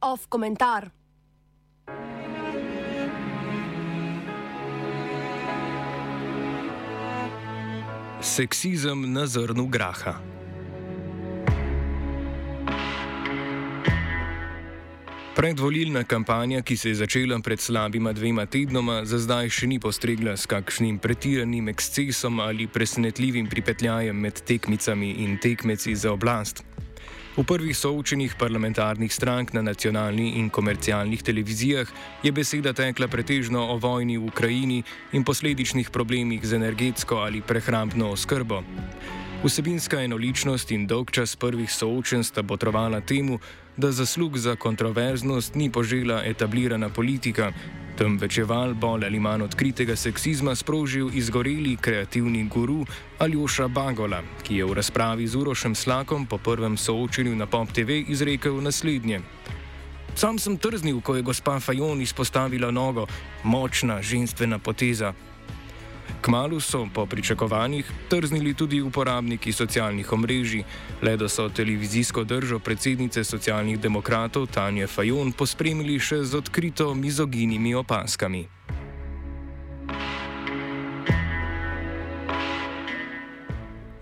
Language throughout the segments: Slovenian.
Off komentar. Seksizem na zrnu graha. Predvolilna kampanja, ki se je začela pred slabima dvema tednoma, za zdaj še ni postregla s kakšnim pretiranim ekscesom ali presenetljivim pripetljajem med tekmicami in tekmeci za oblast. V prvih soočenih parlamentarnih strank na nacionalni in komercialnih televizijah je beseda tekla pretežno o vojni v Ukrajini in posledičnih problemih z energetsko ali prehrambno oskrbo. Vsebinska enoličnost in dolgčas prvih soočen sta potrovala temu, da zaslug za kontroverznost ni požela etablirana politika, temveč je val bolj ali manj odkritega seksizma sprožil izgoreli kreativni guru Aljoša Bagola, ki je v razpravi z Urošem Slakom po prvem soočenju na Pop TV izrekel naslednje. Sam sem trznil, ko je gospa Fajon izpostavila nogo, močna ženstvena poteza. Kmalu so po pričakovanjih trznili tudi uporabniki socialnih omrežij, le da so televizijsko držo predsednice socialnih demokratov Tanje Fajon pospremili še z odkrito mizoginimi opaskami.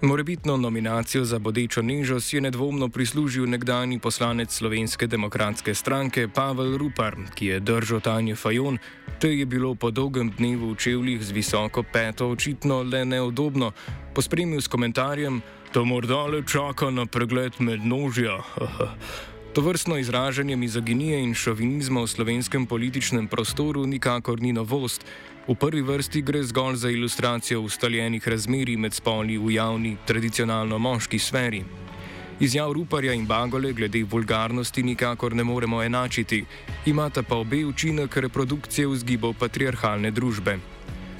Morebitno nominacijo za bodečo nežo si je nedvomno prislužil nekdani poslanec Slovenske demokratske stranke Pavel Rupar, ki je držal Tanje Fajon, te je bilo po dolgem dnevu v čevljih z visoko peto očitno le neudobno, pospremil s komentarjem: To morda le čaka na pregled med nožja. To vrstno izražanje mizoginije in šovinizma v slovenskem političnem prostoru nikakor ni novost. V prvi vrsti gre zgolj za ilustracijo ustaljenih razmerij med spoli v javni, tradicionalno moški sferi. Izjav Ruparja in Bagole glede vulgarnosti nikakor ne moremo enačiti, imata pa obe učinek reprodukcije vzgibov patriarhalne družbe.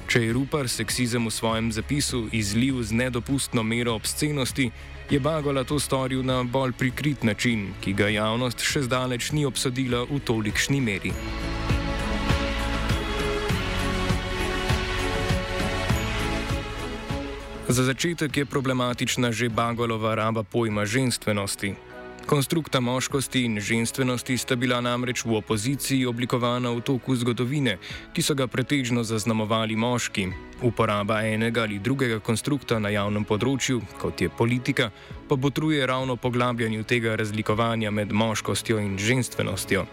Če je Rupar seksizem v svojem zapisu izlil z nedopustno mero obscenosti, je Bagola to storil na bolj prikrit način, ki ga javnost še zdaleč ni obsodila v tolikšni meri. Za začetek je problematična že Bagolova raba pojma ženstvenosti. Konstrukta moškosti in ženstvenosti sta bila namreč v opoziciji oblikovana v toku zgodovine, ki so ga pretežno zaznamovali moški. Uporaba enega ali drugega konstrukta na javnem področju, kot je politika, pa botruje ravno poglabljanju tega razlikovanja med moškostjo in ženstvenostjo.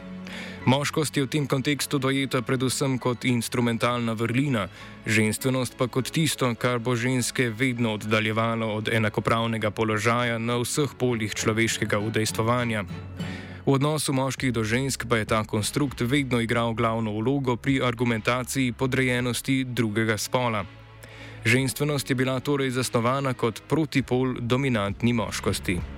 Moškost je v tem kontekstu dojeta predvsem kot instrumentalna vrlina, ženstvenost pa kot tisto, kar bo ženske vedno oddaljevalo od enakopravnega položaja na vseh poljih človeškega udejstvovanja. V odnosu moških do žensk pa je ta konstrukt vedno igral glavno vlogo pri argumentaciji podrejenosti drugega spola. Ženstvenost je bila torej zasnovana kot protipol dominantni moškosti.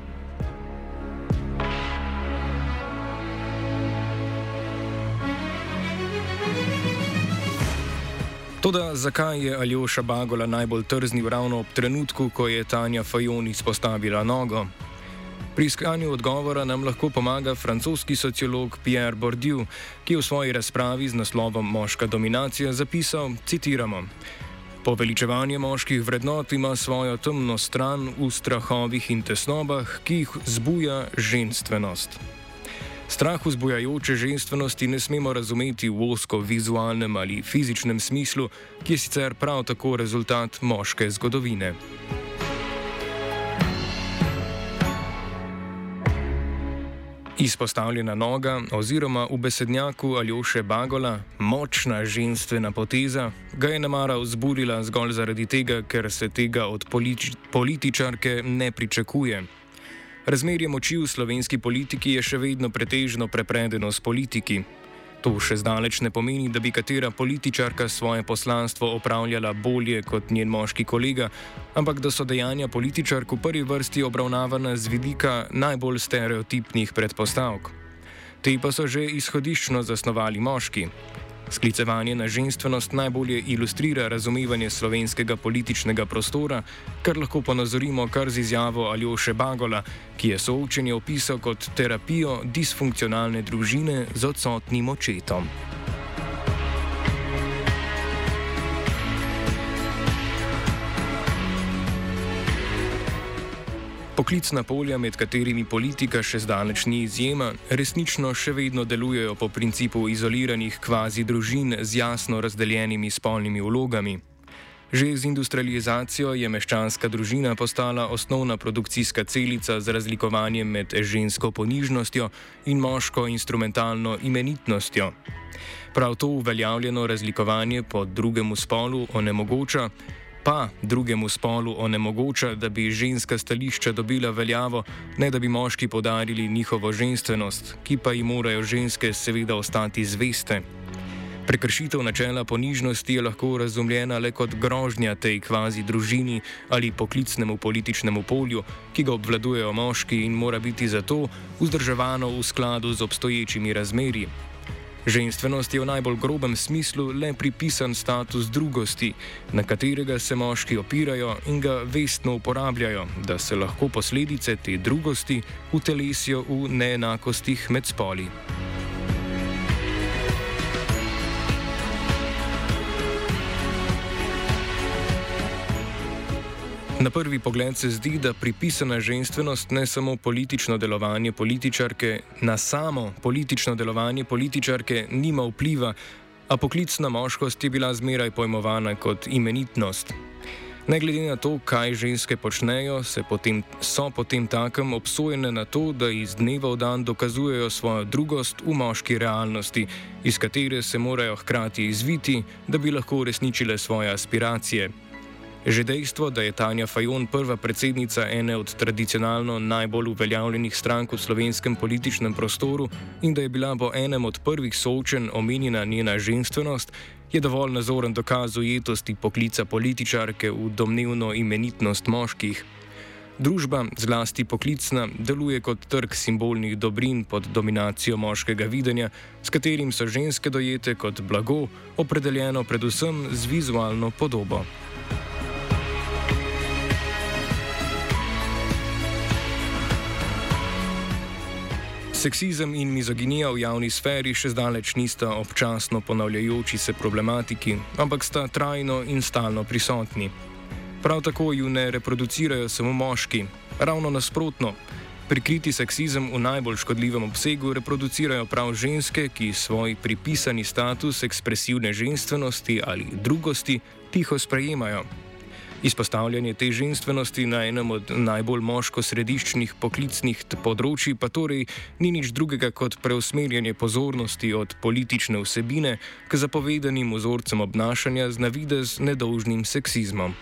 Toda zakaj je Aljoša Bagola najbolj trznil ravno ob trenutku, ko je Tanja Fajon izpostavila nogo? Pri iskanju odgovora nam lahko pomaga francoski sociolog Pierre Bourdieu, ki je v svoji razpravi z naslovom Moška dominacija zapisal: citiramo. Poveličevanje moških vrednot ima svojo temno stran v strahovih in tesnobah, ki jih zbuja ženstvenost. Strah vzbujajoče ženstvenosti ne smemo razumeti v osko vizualnem ali fizičnem smislu, ki je sicer prav tako rezultat moške zgodovine. Izpostavljena noga oziroma v besednjaku Aljoše Bagola, močna ženstvena poteza, ga je namara vzburila zgolj zaradi tega, ker se tega od politi političarke ne pričakuje. Razmerje moči v slovenski politiki je še vedno pretežno prepredeno s politiki. To še zdaleč ne pomeni, da bi katera političarka svoje poslanstvo opravljala bolje kot njen moški kolega, ampak da so dejanja političark v prvi vrsti obravnavana z vidika najbolj stereotipnih predpostavk. Te pa so že izhodiščno zasnovali moški. Sklicevanje na ženstvenost najbolje ilustrira razumevanje slovenskega političnega prostora, kar lahko ponazorimo kar z izjavo Aljoše Bagola, ki je soočenje opisal kot terapijo disfunkcionalne družine z odsotnim očetom. Poklicna polja, med katerimi politika še zdaleč ni izjema, resnično še vedno delujejo po principu izoliranih kvazi družin z jasno razdeljenimi spolnimi vlogami. Že z industrializacijo je meščanska družina postala osnovna produkcijska celica z razlikovanjem med žensko ponižnostjo in moško instrumentalno imenitnostjo. Prav to uveljavljeno razlikovanje po drugemu spolu onemogoča, pa drugemu spolu onemogoča, da bi ženska stališča dobila veljavo, ne da bi moški podarili njihovo ženstvenost, ki pa jim morajo ženske seveda ostati zveste. Prekršitev načela ponižnosti je lahko razumljena le kot grožnja tej kvazi družini ali poklicnemu političnemu polju, ki ga obvladujejo moški in mora biti zato vzdrževano v skladu z obstoječimi razmerji. Ženstvenost je v najbolj grobem smislu le pripisan status drugosti, na katerega se moški opirajo in ga vestno uporabljajo, da se lahko posledice te drugosti utelesijo v neenakostih med spoli. Na prvi pogled se zdi, da pripisana ženstvenost ne samo politično delovanje političarke, na samo politično delovanje političarke nima vpliva, a poklicna moškost je bila zmeraj pojmovana kot imenitnost. Ne glede na to, kaj ženske počnejo, potem, so potem takem obsojene na to, da iz dneva v dan dokazujejo svojo drugost v moški realnosti, iz katere se morajo hkrati izviti, da bi lahko uresničile svoje aspiracije. Že dejstvo, da je Tanja Fajon prva predsednica ene od tradicionalno najbolj uveljavljenih strank v slovenskem političnem prostoru in da je bila po enem od prvih soočen omenjena njena ženstvenost, je dovolj nazoren dokaz ujetosti poklica političarke v domnevno imenitnost moških. Družba, zlasti poklicna, deluje kot trg simbolnih dobrin pod dominacijo moškega videnja, s katerim so ženske dojete kot blago, opredeljeno predvsem z vizualno podobo. Seksizem in mizoginija v javni sferi še zdaleč nista občasno ponavljajoči se problematiki, ampak sta trajno in stalno prisotni. Prav tako ju ne reproducirajo samo moški, ravno nasprotno. Prikriti seksizem v najbolj škodljivem obsegu reproducirajo prav ženske, ki svoj pripisani status ekspresivne ženstvenosti ali drugosti tiho sprejemajo. Izpostavljanje te ženstvenosti na enem od najbolj moško-središčnih poklicnih področji pa torej ni nič drugega kot preusmerjanje pozornosti od politične vsebine k zapovedanim vzorcem obnašanja z navidez nedolžnim seksizmom.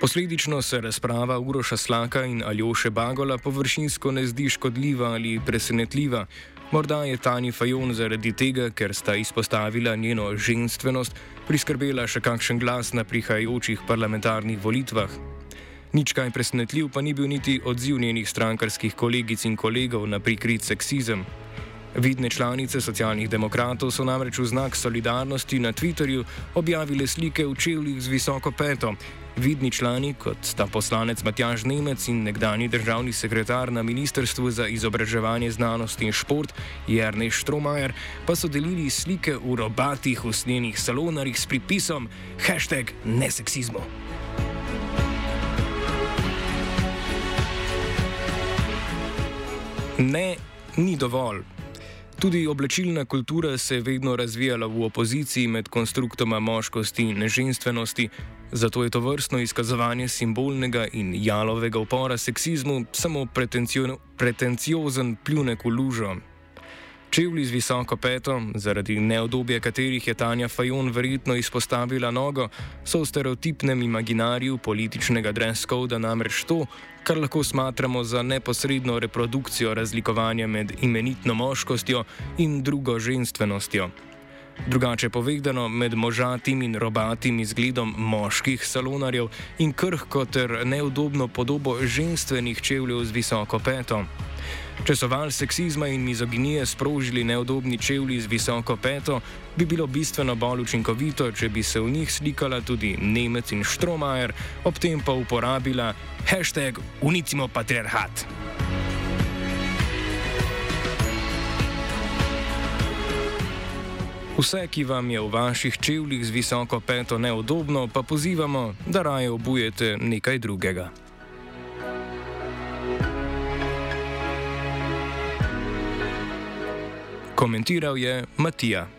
Posledično se razprava Uroša Slaka in Aljoše Bagola površinsko ne zdi škodljiva ali presenetljiva, Morda je Tani Fajon zaradi tega, ker sta izpostavila njeno ženstvenost, priskrbela še kakšen glas na prihajajočih parlamentarnih volitvah. Nič kaj presenetljiv pa ni bil niti odziv njenih strankarskih kolegic in kolegov na prikrit seksizem. Vidne članice socialnih demokratov so namreč v znak solidarnosti na Twitterju objavile slike v čevljih z visoko peto, Vidni člani, kot sta poslanec Matjaž Nemec in nekdani državni sekretar na Ministrstvu za izobraževanje, znanost in šport Jarnej Štromajer, pa so delili slike v robatih usnjenih salonarjih s pripisom hashtag neseksizmo. Ne, ni dovolj. Tudi oblečilna kultura se je vedno razvijala v opoziciji med konstruktoma moškosti in ženstvenosti, zato je to vrstno izkazovanje simbolnega in jalovega upora seksizmu samo pretenciozen pljunek v lužo. Čevlji z visoko peto, zaradi neodobja katerih je Tanja Fajon verjetno izpostavila nogo, so v stereotipnem imaginariju političnega dreskoda namreč to, kar lahko smatramo za neposredno reprodukcijo razlikovanja med imenitno moškostjo in drugo ženstvenostjo. Drugače povedano, med možatim in robatim izgledom moških salonarjev in krhko ter neudobno podobo ženstvenih čevljev z visoko peto. Če so val seksizma in mizoginije sprožili neudobni čevlji z visoko peto, bi bilo bistveno bolj učinkovito, če bi se v njih slikala tudi Nemec in Štromajer, ob tem pa uporabila hashtag Unicimo patriarhat. Vse, ki vam je v vaših čevljih z visoko peto neudobno, pa pozivamo, da raje obujete nekaj drugega. Komentiral je Matija.